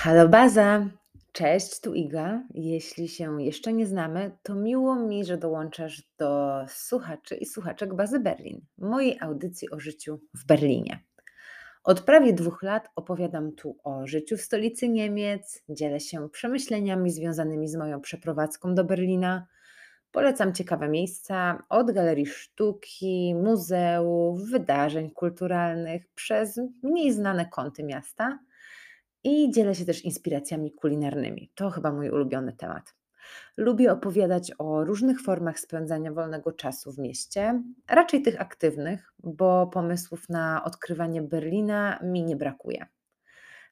Halo baza! Cześć, tu Iga. Jeśli się jeszcze nie znamy, to miło mi, że dołączasz do słuchaczy i słuchaczek Bazy Berlin, mojej audycji o życiu w Berlinie. Od prawie dwóch lat opowiadam tu o życiu w stolicy Niemiec, dzielę się przemyśleniami związanymi z moją przeprowadzką do Berlina. Polecam ciekawe miejsca od galerii sztuki, muzeów, wydarzeń kulturalnych, przez mniej znane kąty miasta i dzielę się też inspiracjami kulinarnymi. To chyba mój ulubiony temat. Lubię opowiadać o różnych formach spędzania wolnego czasu w mieście, raczej tych aktywnych, bo pomysłów na odkrywanie Berlina mi nie brakuje.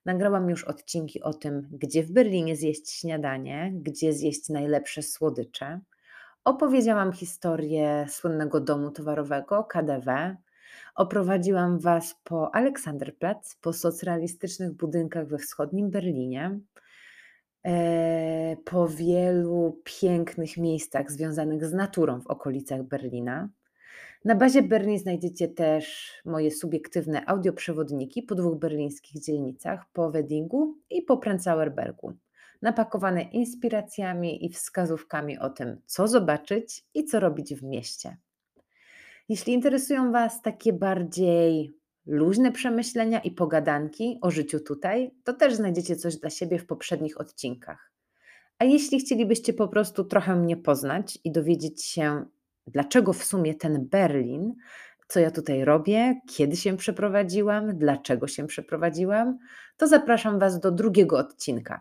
Nagrałam już odcinki o tym, gdzie w Berlinie zjeść śniadanie, gdzie zjeść najlepsze słodycze. Opowiedziałam historię słynnego domu towarowego KDW, Oprowadziłam Was po Aleksanderplatz, po socrealistycznych budynkach we wschodnim Berlinie, e, po wielu pięknych miejscach związanych z naturą w okolicach Berlina. Na bazie Berlin znajdziecie też moje subiektywne audioprzewodniki po dwóch berlińskich dzielnicach, po Weddingu i po Prenzlauer Bergu, napakowane inspiracjami i wskazówkami o tym, co zobaczyć i co robić w mieście. Jeśli interesują Was takie bardziej luźne przemyślenia i pogadanki o życiu tutaj, to też znajdziecie coś dla siebie w poprzednich odcinkach. A jeśli chcielibyście po prostu trochę mnie poznać i dowiedzieć się, dlaczego w sumie ten Berlin, co ja tutaj robię, kiedy się przeprowadziłam, dlaczego się przeprowadziłam, to zapraszam Was do drugiego odcinka.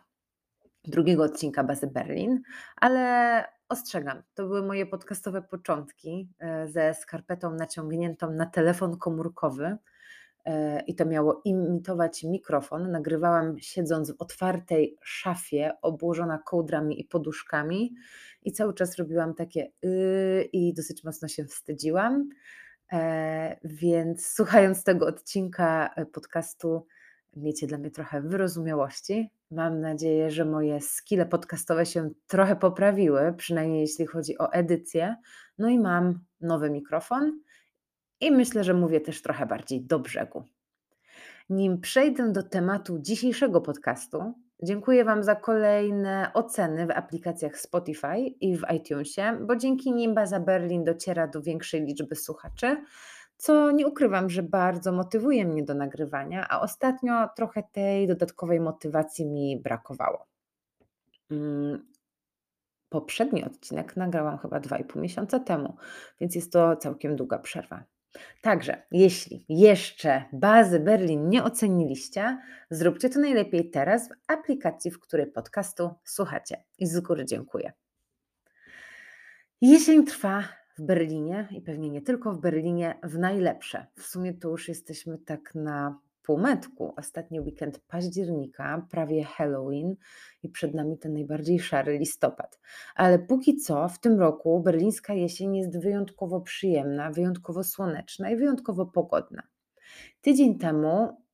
Drugiego odcinka Bazy Berlin, ale Ostrzegam, to były moje podcastowe początki e, ze skarpetą naciągniętą na telefon komórkowy e, i to miało imitować mikrofon. Nagrywałam siedząc w otwartej szafie, obłożona kołdrami i poduszkami, i cały czas robiłam takie yy, i dosyć mocno się wstydziłam. E, więc słuchając tego odcinka podcastu, miecie dla mnie trochę wyrozumiałości. Mam nadzieję, że moje skille podcastowe się trochę poprawiły, przynajmniej jeśli chodzi o edycję. No i mam nowy mikrofon i myślę, że mówię też trochę bardziej do brzegu. Nim przejdę do tematu dzisiejszego podcastu, dziękuję Wam za kolejne oceny w aplikacjach Spotify i w iTunesie, bo dzięki nim Baza Berlin dociera do większej liczby słuchaczy co nie ukrywam, że bardzo motywuje mnie do nagrywania, a ostatnio trochę tej dodatkowej motywacji mi brakowało. Mm, poprzedni odcinek nagrałam chyba 2,5 miesiąca temu, więc jest to całkiem długa przerwa. Także, jeśli jeszcze bazy Berlin nie oceniliście, zróbcie to najlepiej teraz w aplikacji, w której podcastu słuchacie. I z góry dziękuję. Jesień trwa, w Berlinie i pewnie nie tylko w Berlinie, w najlepsze. W sumie to już jesteśmy tak na półmetku. Ostatni weekend października, prawie Halloween i przed nami ten najbardziej szary listopad. Ale póki co w tym roku berlińska jesień jest wyjątkowo przyjemna, wyjątkowo słoneczna i wyjątkowo pogodna. Tydzień temu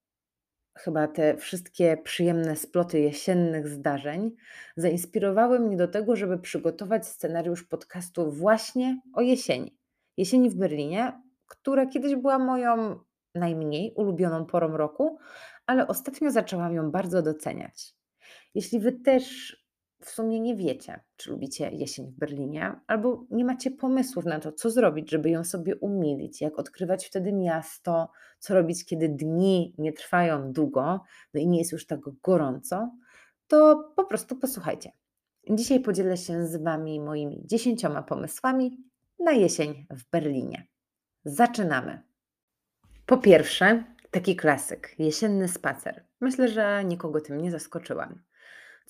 chyba te wszystkie przyjemne sploty jesiennych zdarzeń zainspirowały mnie do tego, żeby przygotować scenariusz podcastu właśnie o jesieni. Jesieni w Berlinie, która kiedyś była moją najmniej ulubioną porą roku, ale ostatnio zaczęłam ją bardzo doceniać. Jeśli wy też w sumie nie wiecie, czy lubicie jesień w Berlinie, albo nie macie pomysłów na to, co zrobić, żeby ją sobie umilić, jak odkrywać wtedy miasto, co robić, kiedy dni nie trwają długo, no i nie jest już tak gorąco, to po prostu posłuchajcie. Dzisiaj podzielę się z Wami moimi dziesięcioma pomysłami na jesień w Berlinie. Zaczynamy. Po pierwsze, taki klasyk jesienny spacer. Myślę, że nikogo tym nie zaskoczyłam.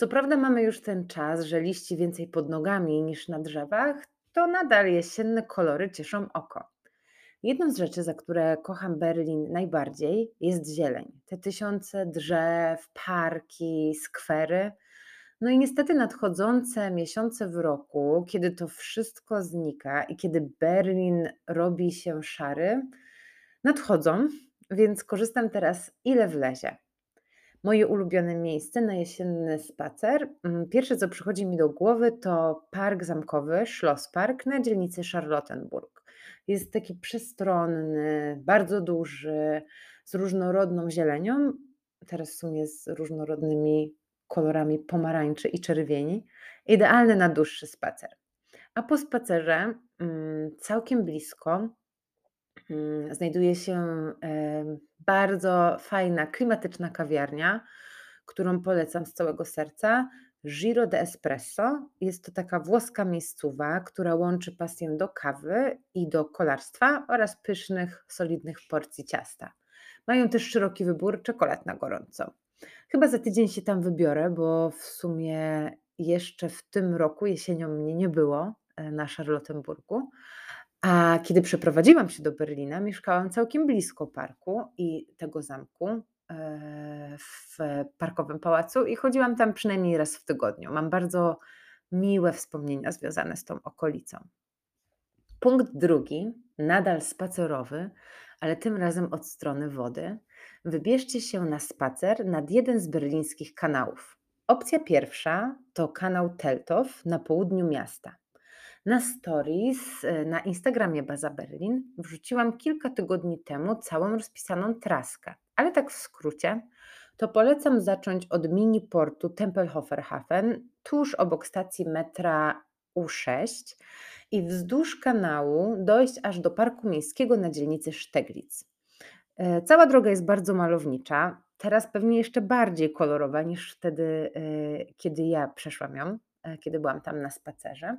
Co prawda mamy już ten czas, że liści więcej pod nogami niż na drzewach, to nadal jesienne kolory cieszą oko. Jedną z rzeczy, za które kocham Berlin najbardziej, jest zieleń. Te tysiące drzew, parki, skwery. No i niestety nadchodzące miesiące w roku, kiedy to wszystko znika i kiedy Berlin robi się szary, nadchodzą, więc korzystam teraz ile wlezie. Moje ulubione miejsce na jesienny spacer. Mm, pierwsze, co przychodzi mi do głowy, to park zamkowy, Schlosspark na dzielnicy Charlottenburg. Jest taki przestronny, bardzo duży, z różnorodną zielenią. Teraz w sumie z różnorodnymi kolorami pomarańczy i czerwieni, idealny na dłuższy spacer. A po spacerze mm, całkiem blisko znajduje się bardzo fajna, klimatyczna kawiarnia, którą polecam z całego serca. Giro de Espresso jest to taka włoska miejscowa, która łączy pasję do kawy i do kolarstwa oraz pysznych, solidnych porcji ciasta. Mają też szeroki wybór czekolad na gorąco. Chyba za tydzień się tam wybiorę, bo w sumie jeszcze w tym roku jesienią mnie nie było e, na Charlottenburgu. A kiedy przeprowadziłam się do Berlina, mieszkałam całkiem blisko parku i tego zamku e, w parkowym pałacu i chodziłam tam przynajmniej raz w tygodniu. Mam bardzo miłe wspomnienia związane z tą okolicą. Punkt drugi, nadal spacerowy, ale tym razem od strony wody. Wybierzcie się na spacer nad jeden z berlińskich kanałów. Opcja pierwsza to kanał Teltow na południu miasta. Na stories e, na Instagramie Baza Berlin wrzuciłam kilka tygodni temu całą rozpisaną traskę, ale tak w skrócie, to polecam zacząć od mini portu Tempelhoferhafen, tuż obok stacji metra U6 i wzdłuż kanału dojść aż do parku miejskiego na dzielnicy Steglitz. E, cała droga jest bardzo malownicza, teraz pewnie jeszcze bardziej kolorowa niż wtedy, e, kiedy ja przeszłam ją, kiedy byłam tam na spacerze.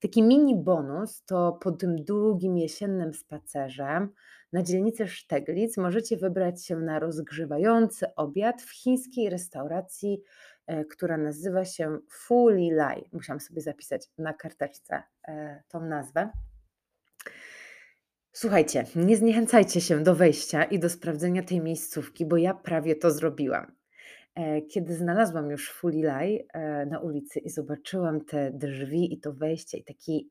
Taki mini bonus to po tym długim jesiennym spacerze na dzielnicy Szteglic możecie wybrać się na rozgrzewający obiad w chińskiej restauracji, e, która nazywa się Fu Li Lai. Musiałam sobie zapisać na karteczce e, tą nazwę. Słuchajcie, nie zniechęcajcie się do wejścia i do sprawdzenia tej miejscówki, bo ja prawie to zrobiłam. E, kiedy znalazłam już Fulilaj e, na ulicy i zobaczyłam te drzwi i to wejście i taki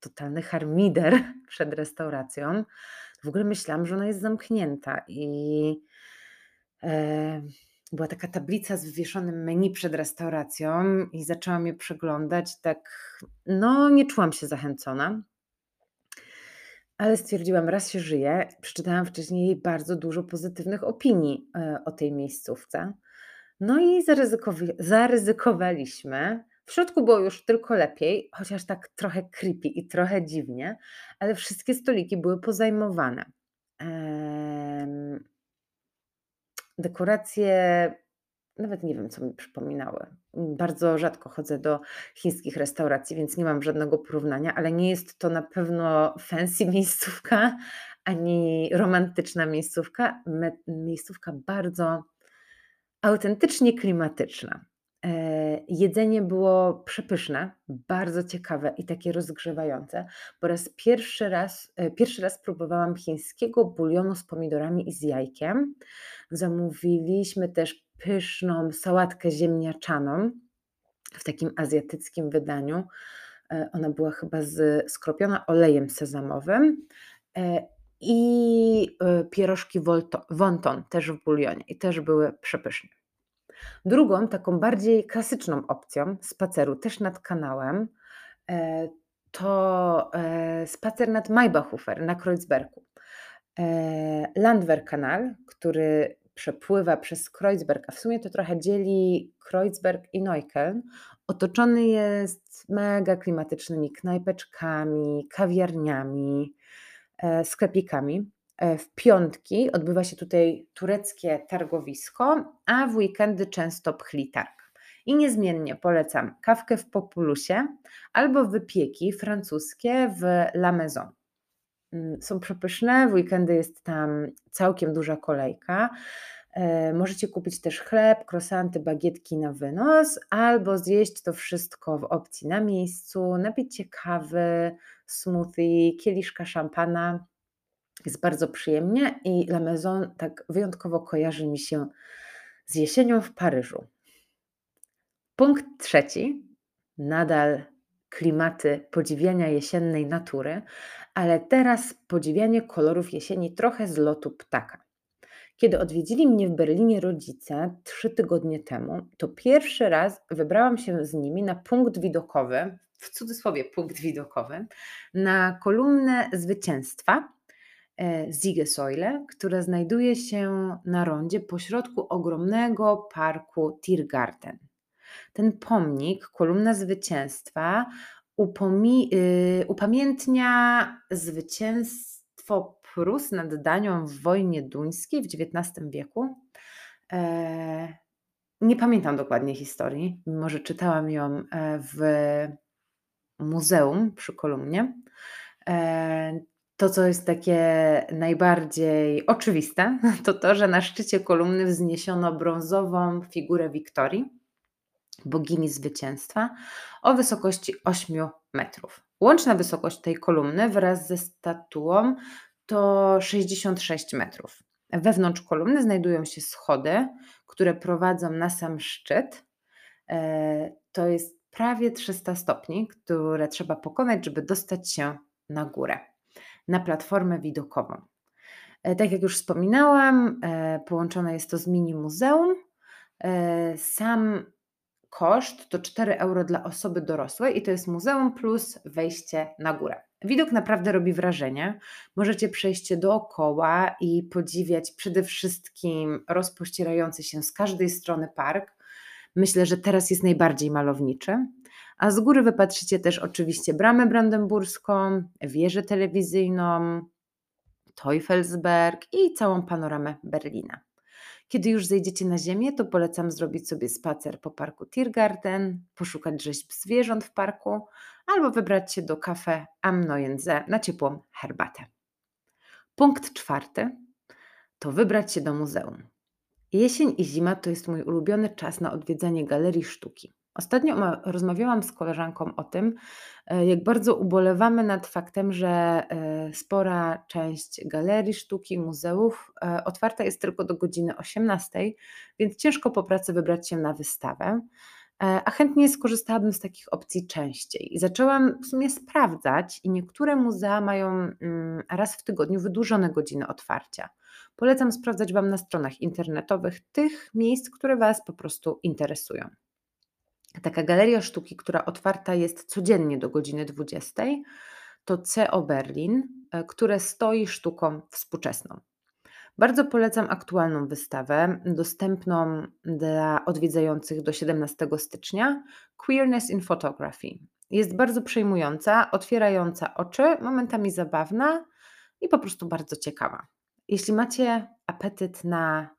totalny harmider przed restauracją, w ogóle myślałam, że ona jest zamknięta i e, była taka tablica z wywieszonym menu przed restauracją i zaczęłam je przeglądać, tak no nie czułam się zachęcona. Ale stwierdziłam, raz się żyje. Przeczytałam wcześniej bardzo dużo pozytywnych opinii o tej miejscówce. No i zaryzykowaliśmy. W środku było już tylko lepiej, chociaż tak trochę creepy i trochę dziwnie, ale wszystkie stoliki były pozajmowane. dekoracje nawet nie wiem, co mi przypominały. Bardzo rzadko chodzę do chińskich restauracji, więc nie mam żadnego porównania, ale nie jest to na pewno fancy miejscówka ani romantyczna miejscówka. Miejscówka bardzo autentycznie klimatyczna. E, jedzenie było przepyszne, bardzo ciekawe i takie rozgrzewające. Po raz pierwszy raz, e, pierwszy raz próbowałam chińskiego bulionu z pomidorami i z jajkiem. Zamówiliśmy też pyszną sałatkę ziemniaczaną w takim azjatyckim wydaniu. E, ona była chyba z, skropiona olejem sezamowym i pierożki wonton też w bulionie i też były przepyszne. Drugą, taką bardziej klasyczną opcją spaceru, też nad kanałem, e, to e, spacer nad Maybachhofer na Kreuzbergu. E, Landwehrkanal, który przepływa przez Kreuzberg, a w sumie to trochę dzieli Kreuzberg i Neukölln, otoczony jest mega klimatycznymi knajpeczkami, kawiarniami, sklepikami. E, w piątki odbywa się tutaj tureckie targowisko, a w weekendy często pchli targ. I niezmiennie polecam kawkę w Populusie albo wypieki francuskie w La Maison. Mm, są przepyszne, w weekendy jest tam całkiem duża kolejka. E, możecie kupić też chleb, krosanty, bagietki na wynos, albo zjeść to wszystko w opcji na miejscu, napić się kawy, smoothie, kieliszka szampana. Jest bardzo przyjemnie i La Maison tak wyjątkowo kojarzy mi się z jesienią w Paryżu. Punkt trzeci. Nadal klimaty podziwiania jesiennej natury, ale teraz podziwianie kolorów jesieni trochę z lotu ptaka. Kiedy odwiedzili mnie w Berlinie rodzice trzy tygodnie temu, to pierwszy raz wybrałam się z nimi na punkt widokowy, w cudzysłowie punkt widokowy, na kolumnę zwycięstwa, Siegesäule, która znajduje się na rondzie pośrodku ogromnego parku Tiergarten. Ten pomnik, kolumna zwycięstwa, upomi- y, upamiętnia zwycięstwo Prus nad Danią w wojnie duńskiej w XIX wieku. E, nie pamiętam dokładnie historii, mimo że czytałam ją e, w muzeum przy kolumnie. E, to, co jest takie najbardziej oczywiste, to to, że na szczycie kolumny wzniesiono brązową figurę Wiktorii, bogini zwycięstwa, o wysokości 8 metrów. Łączna wysokość tej kolumny wraz ze statuą to 66 metrów. Wewnątrz kolumny znajdują się schody, które prowadzą na sam szczyt. E, to jest prawie 300 stopni, które trzeba pokonać, żeby dostać się na górę, na platformę widokową. E, tak jak już wspominałam, e, połączone jest to z mini muzeum. Sam koszt to 4 euro dla osoby dorosłej i to jest muzeum plus wejście na górę. Widok naprawdę robi wrażenie. Możecie przejść dookoła i podziwiać przede wszystkim rozpościerający się z każdej strony park. Myślę, że teraz jest najbardziej malowniczy. A z góry wypatrzycie też oczywiście bramę brandenburską, wieżę telewizyjną, Teufelsberg i całą panoramę Berlina. Kiedy już zejdziecie na ziemię, to polecam zrobić sobie spacer po parku Tiergarten, poszukać rzeźb zwierząt w parku albo wybrać się do kafe Am Neuen na ciepłą herbatę. Punkt czwarty to wybrać się do muzeum. Jesień i zima to jest mój ulubiony czas na odwiedzanie galerii sztuki. Ostatnio rozmawiałam z koleżanką o tym, e, jak bardzo ubolewamy nad faktem, że e, spora część galerii sztuki, muzeów e, otwarta jest tylko do godziny 18, więc ciężko po pracy wybrać się na wystawę. A chętnie skorzystałabym z takich opcji częściej. I zaczęłam w sumie sprawdzać, i niektóre muzea mają mm, raz w tygodniu wydłużone godziny otwarcia. Polecam sprawdzać Wam na stronach internetowych tych miejsc, które Was po prostu interesują. Taka galeria sztuki, która otwarta jest codziennie do godziny 20, to CO Berlin, e, które stoi sztuką współczesną. Bardzo polecam aktualną wystawę, dostępną dla odwiedzających do 17 stycznia Queerness in Photography. Jest bardzo przejmująca, otwierająca oczy, momentami zabawna i po prostu bardzo ciekawa. Jeśli macie apetyt na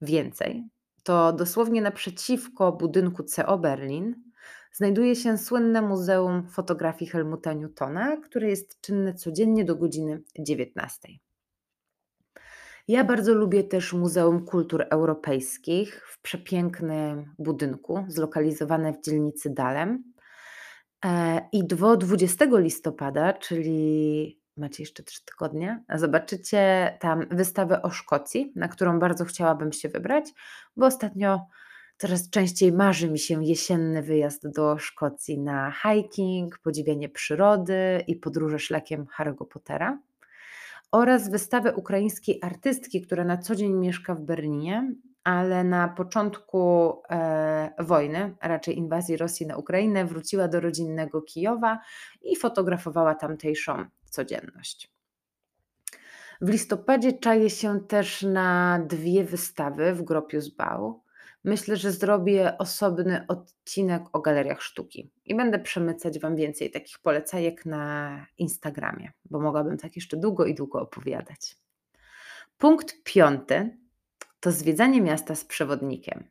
więcej, to dosłownie naprzeciwko budynku CO Berlin znajduje się słynne Muzeum Fotografii Helmuta Newtona, które jest czynne codziennie do godziny 19. Ja bardzo lubię też Muzeum Kultur Europejskich w przepięknym budynku zlokalizowane w dzielnicy Dalem. E, I do 20 listopada, czyli macie jeszcze trzy tygodnie, zobaczycie tam wystawę o Szkocji, na którą bardzo chciałabym się wybrać, bo ostatnio coraz częściej marzy mi się jesienny wyjazd do Szkocji na hiking, podziwianie przyrody i podróże szlakiem Harry'ego Pottera. Oraz wystawę ukraińskiej artystki, która na co dzień mieszka w Berlinie, ale na początku e, wojny, a raczej inwazji Rosji na Ukrainę, wróciła do rodzinnego Kijowa i fotografowała tamtejszą codzienność. W listopadzie czaję się też na dwie wystawy w Gropius Bau. Myślę, że zrobię osobny odcinek o galeriach sztuki i będę przemycać Wam więcej takich polecajek na Instagramie, bo mogłabym tak jeszcze długo i długo opowiadać. Punkt piąty to zwiedzanie miasta z przewodnikiem.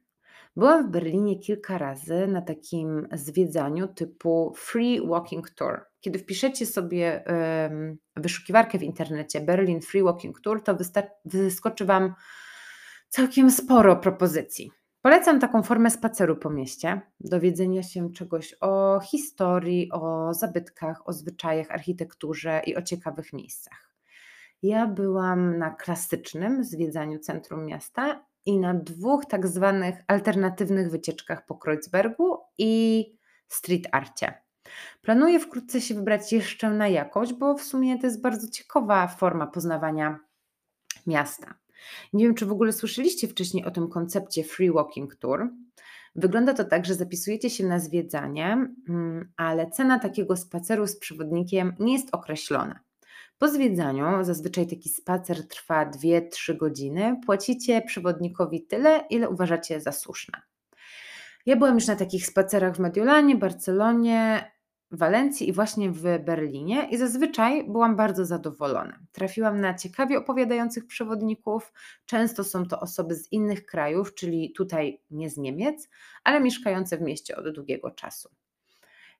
Byłam w Berlinie kilka razy na takim zwiedzaniu typu Free Walking Tour. Kiedy wpiszecie sobie wyszukiwarkę w internecie Berlin Free Walking Tour, to wyskoczy Wam całkiem sporo propozycji. Polecam taką formę spaceru po mieście, dowiedzenia się czegoś o historii, o zabytkach, o zwyczajach, architekturze i o ciekawych miejscach. Ja byłam na klasycznym zwiedzaniu centrum miasta i na dwóch tak zwanych alternatywnych wycieczkach po Kreuzbergu i street arcie. Planuję wkrótce się wybrać jeszcze na jakąś, bo w sumie to jest bardzo ciekawa forma poznawania miasta. Nie wiem, czy w ogóle słyszeliście wcześniej o tym koncepcie Free Walking Tour. Wygląda to tak, że zapisujecie się na zwiedzanie, mm, ale cena takiego spaceru z przewodnikiem nie jest określona. Po zwiedzaniu, zazwyczaj taki spacer trwa 2-3 godziny, płacicie przewodnikowi tyle, ile uważacie za słuszne. Ja byłam już na takich spacerach w Mediolanie, Barcelonie, Walencji i właśnie w Berlinie i zazwyczaj byłam bardzo zadowolona. Trafiłam na ciekawie opowiadających przewodników. Często są to osoby z innych krajów, czyli tutaj nie z Niemiec, ale mieszkające w mieście od długiego czasu.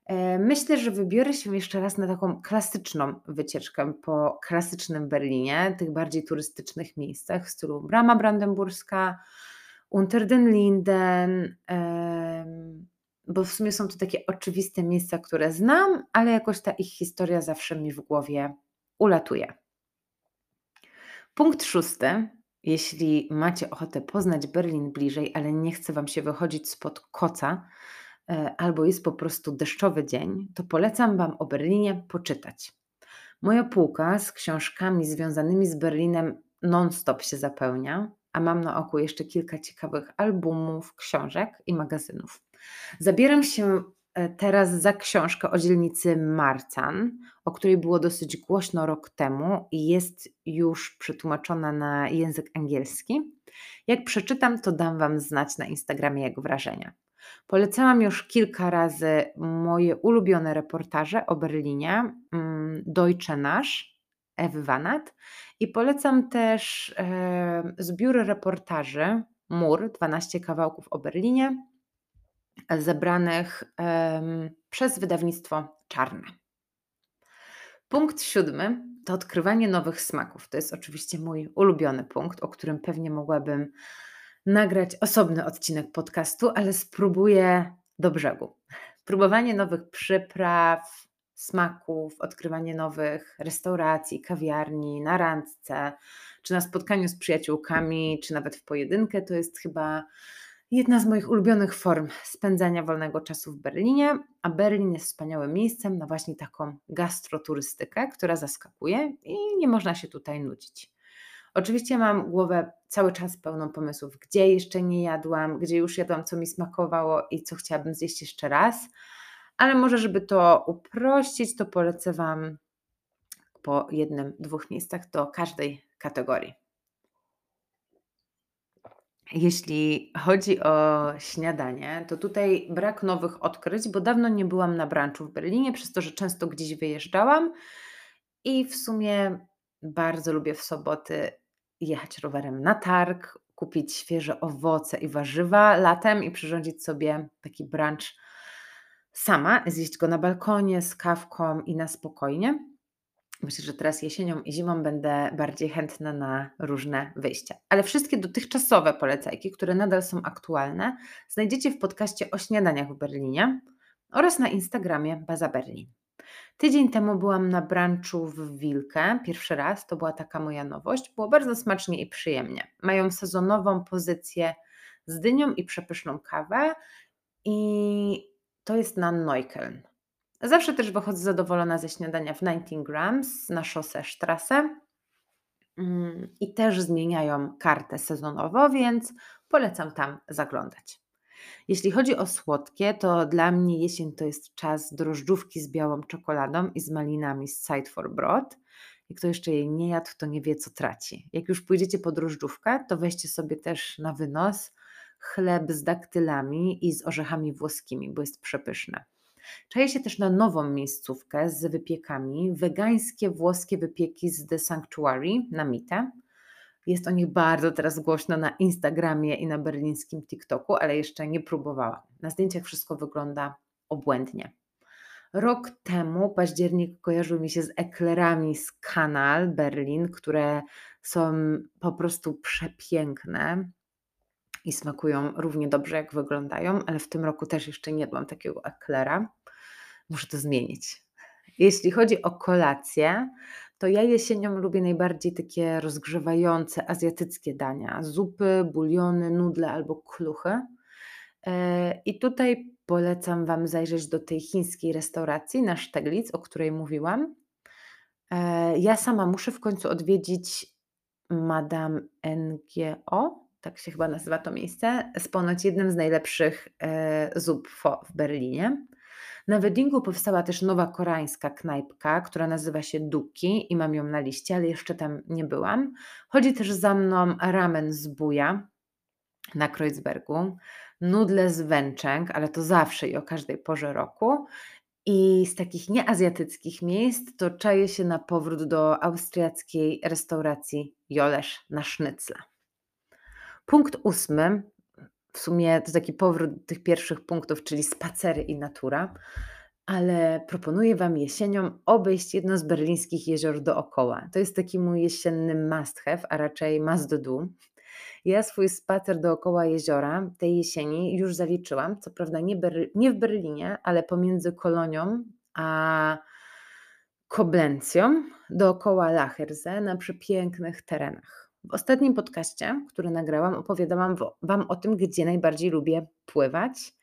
E, myślę, że wybiorę się jeszcze raz na taką klasyczną wycieczkę po klasycznym Berlinie, tych bardziej turystycznych miejscach w stylu Brama Brandenburska, Unter den Linden, bo w sumie są to takie oczywiste miejsca, które znam, ale jakoś ta ich historia zawsze mi w głowie ulatuje. Punkt szósty. Jeśli macie ochotę poznać Berlin bliżej, ale nie chce Wam się wychodzić spod koca, e, albo jest po prostu deszczowy dzień, to polecam Wam o Berlinie poczytać. Moja półka z książkami związanymi z Berlinem non-stop się zapełnia, a mam na oku jeszcze kilka ciekawych albumów, książek i magazynów. Zabieram się e, teraz za książkę o dzielnicy Marcan, o której było dosyć głośno rok temu i jest już przetłumaczona na język angielski. Jak przeczytam, to dam Wam znać na Instagramie jak wrażenia. Polecałam już kilka razy moje ulubione reportaże o Berlinie, mm, Deutsche Nasz, Ewy Wanat i polecam też e, zbiór reportaży Mur, 12 kawałków o Berlinie, zebranych przez wydawnictwo Czarne. Punkt siódmy to odkrywanie nowych smaków. To jest oczywiście mój ulubiony punkt, o którym pewnie mogłabym nagrać osobny odcinek podcastu, ale spróbuję do brzegu. Próbowanie nowych przypraw, smaków, odkrywanie nowych restauracji, kawiarni, na randce, czy na spotkaniu z przyjaciółkami, czy nawet w pojedynkę, to jest chyba Jedna z moich ulubionych form spędzania wolnego czasu w Berlinie, a Berlin jest wspaniałym miejscem na właśnie taką gastroturystykę, która zaskakuje i nie można się tutaj nudzić. Oczywiście mam głowę cały czas pełną pomysłów, gdzie jeszcze nie jadłam, gdzie już jadłam, co mi smakowało i co chciałabym zjeść jeszcze raz, ale może, żeby to uprościć, to polecę Wam po jednym, dwóch miejscach do każdej kategorii. Jeśli chodzi o śniadanie, to tutaj brak nowych odkryć, bo dawno nie byłam na brunchu w Berlinie, przez to, że często gdzieś wyjeżdżałam i w sumie bardzo lubię w soboty jechać rowerem na targ, kupić świeże owoce i warzywa latem i przyrządzić sobie taki brunch sama, zjeść go na balkonie z kawką i na spokojnie. Myślę, że teraz jesienią i zimą będę bardziej chętna na różne wyjścia. Ale wszystkie dotychczasowe polecajki, które nadal są aktualne, znajdziecie w podcaście o śniadaniach w Berlinie oraz na Instagramie Baza Berlin. Tydzień temu byłam na brunchu w Wilkę, pierwszy raz, to była taka moja nowość. Było bardzo smacznie i przyjemnie. Mają sezonową pozycję z dynią i przepyszną kawę i to jest na Neukölln. Zawsze też wychodzę zadowolona ze śniadania w 19 grams na szosę Strasse mm, i też zmieniają kartę sezonowo, więc polecam tam zaglądać. Jeśli chodzi o słodkie, to dla mnie jesień to jest czas drożdżówki z białą czekoladą i z malinami z Side for Broad. Jak kto jeszcze jej nie jadł, to nie wie, co traci. Jak już pójdziecie po drożdżówkę, to weźcie sobie też na wynos chleb z daktylami i z orzechami włoskimi, bo jest przepyszne. Czaję się też na nową miejscówkę z wypiekami, wegańskie włoskie wypieki z The Sanctuary na Mite. Jest o nich bardzo teraz głośno na Instagramie i na berlińskim TikToku, ale jeszcze nie próbowałam. Na zdjęciach wszystko wygląda obłędnie. Rok temu październik kojarzył mi się z eklerami z Kanal Berlin, które są po prostu przepiękne i smakują równie dobrze, jak wyglądają, ale w tym roku też jeszcze nie jadłam takiego eklera. Muszę to zmienić. Jeśli chodzi o kolację, to ja jesienią lubię najbardziej takie rozgrzewające azjatyckie dania: zupy, buliony, nudle albo kluchy. E, I tutaj polecam Wam zajrzeć do tej chińskiej restauracji na Szteglic, o której mówiłam. E, ja sama muszę w końcu odwiedzić Madame NGO, tak się chyba nazywa to miejsce, z ponoć jednym z najlepszych e, zup w Berlinie. Na Weddingu powstała też nowa koreańska knajpka, która nazywa się Duki i mam ją na liście, ale jeszcze tam nie byłam. Chodzi też za mną ramen z buja na Kreuzbergu, nudle z węczęg, ale to zawsze i o każdej porze roku. I z takich nieazjatyckich miejsc to czaję się na powrót do austriackiej restauracji Jolesz na Sznycla. Punkt ósmy, w sumie to taki powrót tych pierwszych punktów, czyli spacery i natura, ale proponuję Wam jesienią obejść jedno z berlińskich jezior dookoła. To jest taki mój jesienny must have, a raczej must do. Ja swój spacer dookoła jeziora tej jesieni już zaliczyłam, co prawda nie, nie w Berlinie, ale pomiędzy Kolonią a Koblencją dookoła Lacherse na przepięknych terenach. W ostatnim podcaście, który nagrałam, opowiadałam Wam o tym, gdzie najbardziej lubię pływać,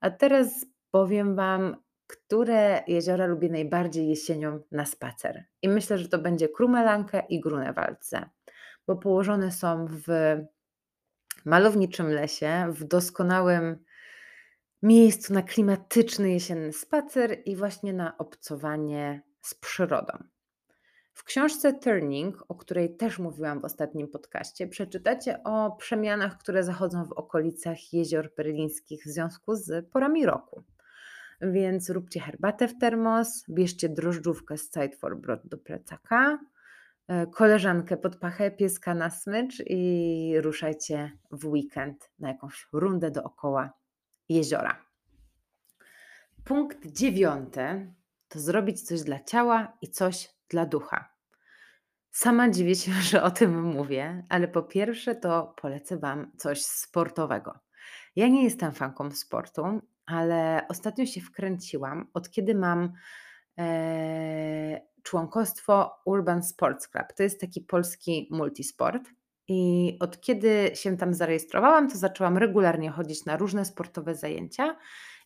a teraz powiem Wam, które jeziora lubię najbardziej jesienią na spacer. I myślę, że to będzie Krumelanke i Grunewaldce, bo położone są w malowniczym lesie, w doskonałym miejscu na klimatyczny jesienny spacer i właśnie na obcowanie z przyrodą. W książce Turning, o której też mówiłam w ostatnim podcaście, przeczytacie o przemianach, które zachodzą w okolicach jezior berlińskich w związku z porami roku. Więc róbcie herbatę w termos, bierzcie drożdżówkę z Side for Brod do plecaka, e, koleżankę pod pachę, pieska na smycz i ruszajcie w weekend na jakąś rundę dookoła jeziora. Punkt dziewiąty to zrobić coś dla ciała i coś dla ducha. Sama dziwię się, że o tym mówię, ale po pierwsze to polecę Wam coś sportowego. Ja nie jestem fanką sportu, ale ostatnio się wkręciłam, od kiedy mam e, członkostwo Urban Sports Club. To jest taki polski multisport. I od kiedy się tam zarejestrowałam, to zaczęłam regularnie chodzić na różne sportowe zajęcia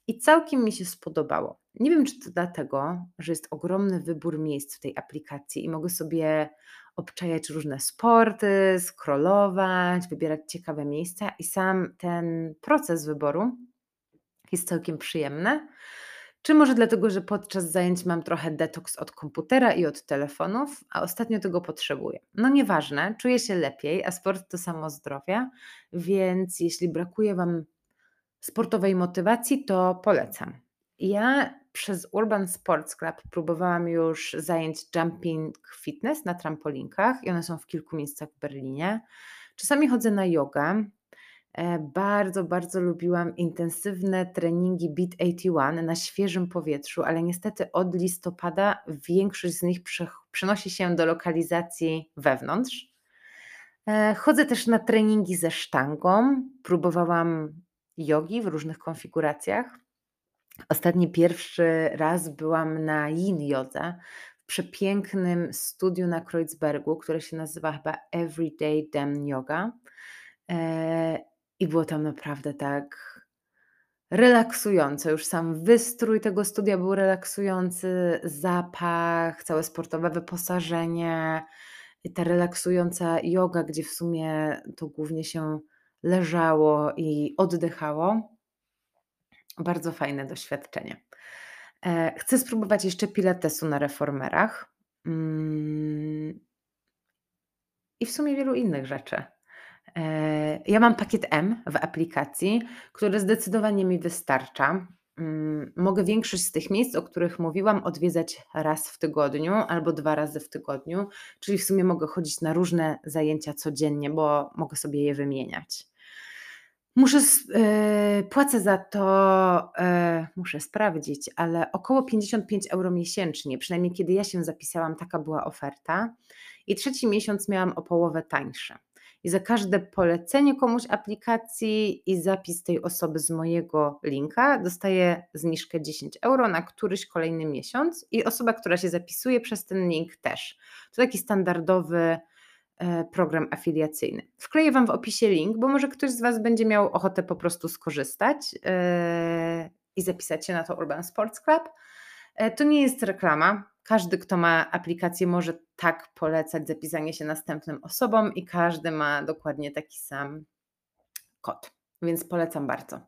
i całkiem mi się spodobało. Nie wiem, czy to dlatego, że jest ogromny wybór miejsc w tej aplikacji i mogę sobie obczajać różne sporty, scrollować, wybierać ciekawe miejsca i sam ten proces wyboru jest całkiem przyjemny. Czy może dlatego, że podczas zajęć mam trochę detoks od komputera i od telefonów, a ostatnio tego potrzebuję. No nieważne, czuję się lepiej, a sport to samo zdrowie, więc jeśli brakuje Wam sportowej motywacji, to polecam. Ja przez Urban Sports Club próbowałam już zajęć jumping fitness na trampolinkach i one są w kilku miejscach w Berlinie. Czasami chodzę na jogę. E, bardzo, bardzo lubiłam intensywne treningi Beat 81 na świeżym powietrzu, ale niestety od listopada większość z nich przenosi się do lokalizacji wewnątrz. E, chodzę też na treningi ze sztangą. Próbowałam jogi w różnych konfiguracjach. Ostatni pierwszy raz byłam na yin jodze w przepięknym studiu na Kreuzbergu, które się nazywa chyba Everyday Damn Yoga. E, I było tam naprawdę tak relaksujące. Już sam wystrój tego studia był relaksujący, zapach, całe sportowe wyposażenie i ta relaksująca yoga, gdzie w sumie to głównie się leżało i oddychało. Bardzo fajne doświadczenie. E, chcę spróbować jeszcze pilatesu na reformerach mm, i w sumie wielu innych rzeczy. E, ja mam pakiet M w aplikacji, który zdecydowanie mi wystarcza. Mm, mogę większość z tych miejsc, o których mówiłam, odwiedzać raz w tygodniu albo dwa razy w tygodniu, czyli w sumie mogę chodzić na różne zajęcia codziennie, bo mogę sobie je wymieniać. Muszę, yy, płacę za to, yy, muszę sprawdzić, ale około 55 euro miesięcznie, przynajmniej kiedy ja się zapisałam, taka była oferta. I trzeci miesiąc miałam o połowę tańsze. I za każde polecenie komuś aplikacji i zapis tej osoby z mojego linka dostaję zniżkę 10 euro na któryś kolejny miesiąc i osoba, która się zapisuje przez ten link też. To taki standardowy E, program afiliacyjny. Wkleję Wam w opisie link, bo może ktoś z Was będzie miał ochotę po prostu skorzystać e, i zapisać się na to Urban Sports Club. E, to nie jest reklama. Każdy, kto ma aplikację, może tak polecać zapisanie się następnym osobom i każdy ma dokładnie taki sam kod, więc polecam bardzo.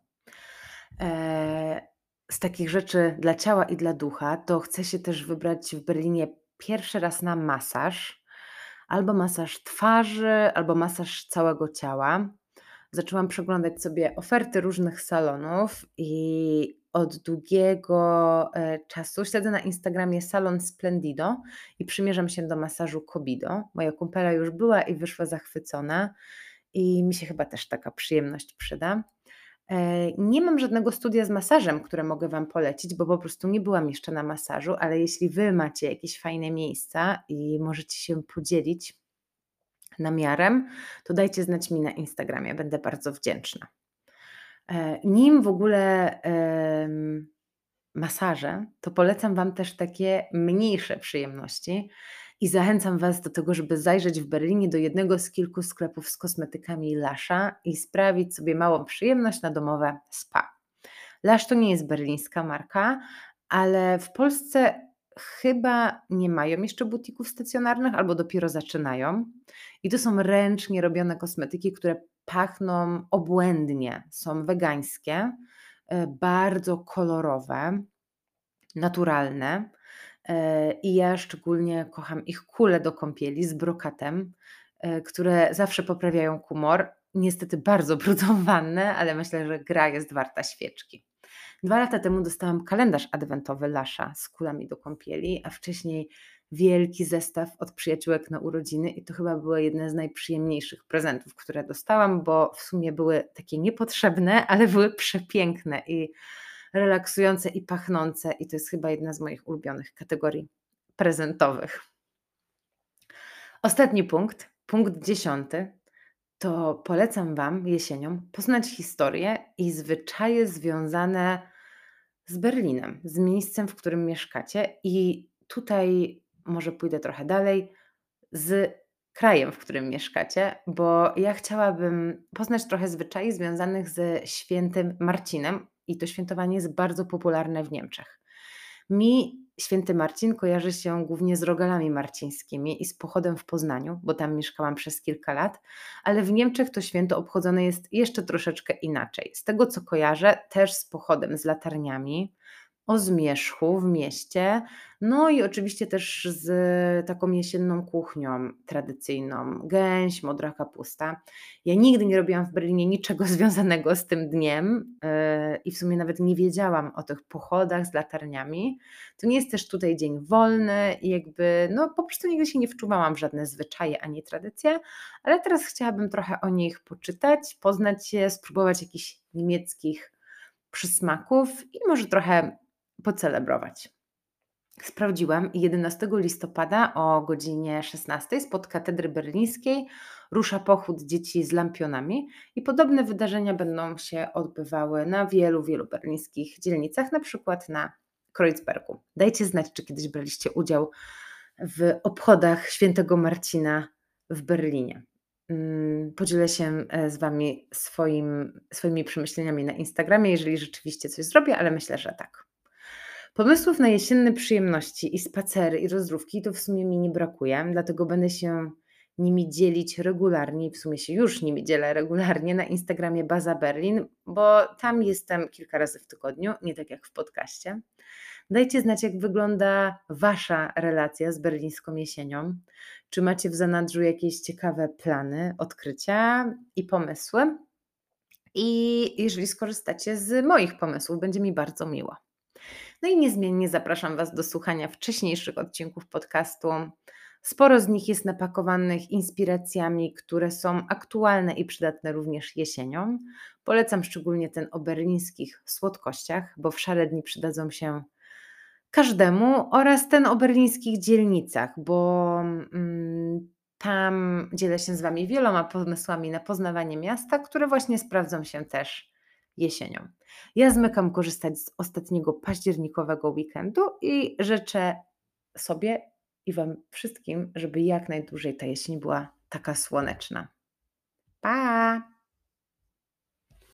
takich rzeczy dla ciała i dla ducha, to chcę się też wybrać w Berlinie pierwszy raz na masaż. Albo masaż twarzy, albo masaż całego ciała. Zaczęłam przeglądać sobie oferty różnych salonów i od długiego e, czasu śledzę na Instagramie salon Splendido i przymierzam się do masażu Kobido. Moja kumpela już była i wyszła zachwycona i mi się chyba też taka przyjemność przyda. E, nie mam żadnego studia z masażem, które mogę Wam polecić, bo po prostu nie byłam jeszcze na masażu, ale jeśli Wy macie jakieś fajne miejsca i możecie się podzielić namiarem, to dajcie znać mi na Instagramie, będę bardzo wdzięczna. E, nim w ogóle masaże, to polecam Wam też takie mniejsze przyjemności i zachęcam Was do tego, żeby zajrzeć w Berlinie do jednego z kilku sklepów z kosmetykami Lasha i sprawić sobie małą przyjemność na domowe spa. Lash to nie jest berlińska marka, ale w Polsce chyba nie mają jeszcze butików stacjonarnych albo dopiero zaczynają. I to są ręcznie robione kosmetyki, które pachną obłędnie, są wegańskie, e, bardzo kolorowe, naturalne. E, I ja szczególnie kocham ich kule do kąpieli z brokatem, e, które zawsze poprawiają humor. Niestety bardzo brudzą wannę, ale myślę, że gra jest warta świeczki. Dwa lata temu dostałam kalendarz adwentowy Lasza z kulami do kąpieli, a wcześniej wielki zestaw od przyjaciółek na urodziny i to chyba były jedne z najprzyjemniejszych prezentów, które dostałam, bo w sumie były takie niepotrzebne, ale były przepiękne i relaksujące i pachnące i to jest chyba jedna z moich ulubionych kategorii prezentowych. Ostatni punkt, punkt dziesiąty, to polecam Wam jesienią poznać historię i zwyczaje związane z Berlinem, z miejscem, w którym mieszkacie. I tutaj może pójdę trochę dalej, z krajem, w którym mieszkacie, bo ja chciałabym poznać trochę zwyczajów związanych ze świętym Marcinem i to świętowanie jest bardzo popularne w Niemczech. Mi święty Marcin kojarzy się głównie z rogalami marcińskimi i z pochodem w Poznaniu, bo tam mieszkałam przez kilka lat, ale w Niemczech to święto obchodzone jest jeszcze troszeczkę inaczej. Z tego co kojarzę, też z pochodem z latarniami, o zmierzchu w mieście, no i oczywiście też z taką jesienną kuchnią tradycyjną, gęś, modra kapusta. Ja nigdy nie robiłam w Berlinie niczego związanego z tym dniem yy, i w sumie nawet nie wiedziałam o tych pochodach z latarniami. To nie jest też tutaj dzień wolny i jakby, no po prostu nigdy się nie wczuwałam w żadne zwyczaje ani tradycje, ale teraz chciałabym trochę o nich poczytać, poznać je, spróbować jakichś niemieckich przysmaków i może trochę pocelebrować. Sprawdziłam i 11 listopada o godzinie 16 spod katedry berlińskiej rusza pochód dzieci z lampionami i podobne wydarzenia będą się odbywały na wielu, wielu berlińskich dzielnicach, na przykład na Kreuzbergu. Dajcie znać, czy kiedyś braliście udział w obchodach świętego Marcina w Berlinie. Mm, podzielę się e, z Wami swoim, swoimi przemyśleniami na Instagramie, jeżeli rzeczywiście coś zrobię, ale myślę, że tak. Pomysłów na jesienne przyjemności i spacery i rozrywki to w sumie mi nie brakuje, dlatego będę się nimi dzielić regularnie w sumie się już nimi dzielę regularnie na Instagramie Baza Berlin, bo tam jestem kilka razy w tygodniu, nie tak jak w podcaście. Dajcie znać, jak wygląda Wasza relacja z berlińską jesienią. Czy macie w zanadrzu jakieś ciekawe plany, odkrycia i pomysły? I jeżeli skorzystacie z moich pomysłów, będzie mi bardzo miło. No i niezmiennie zapraszam Was do słuchania wcześniejszych odcinków podcastu. Sporo z nich jest napakowanych inspiracjami, które są aktualne i przydatne również jesienią. Polecam szczególnie ten o berlińskich słodkościach, bo w szare dni przydadzą się każdemu, oraz ten o berlińskich dzielnicach, bo mm, tam dzielę się z Wami wieloma pomysłami na poznawanie miasta, które właśnie sprawdzą się też jesienią. Ja zmykam korzystać z ostatniego październikowego weekendu i życzę sobie i Wam wszystkim, żeby jak najdłużej ta jesień była taka słoneczna. Pa!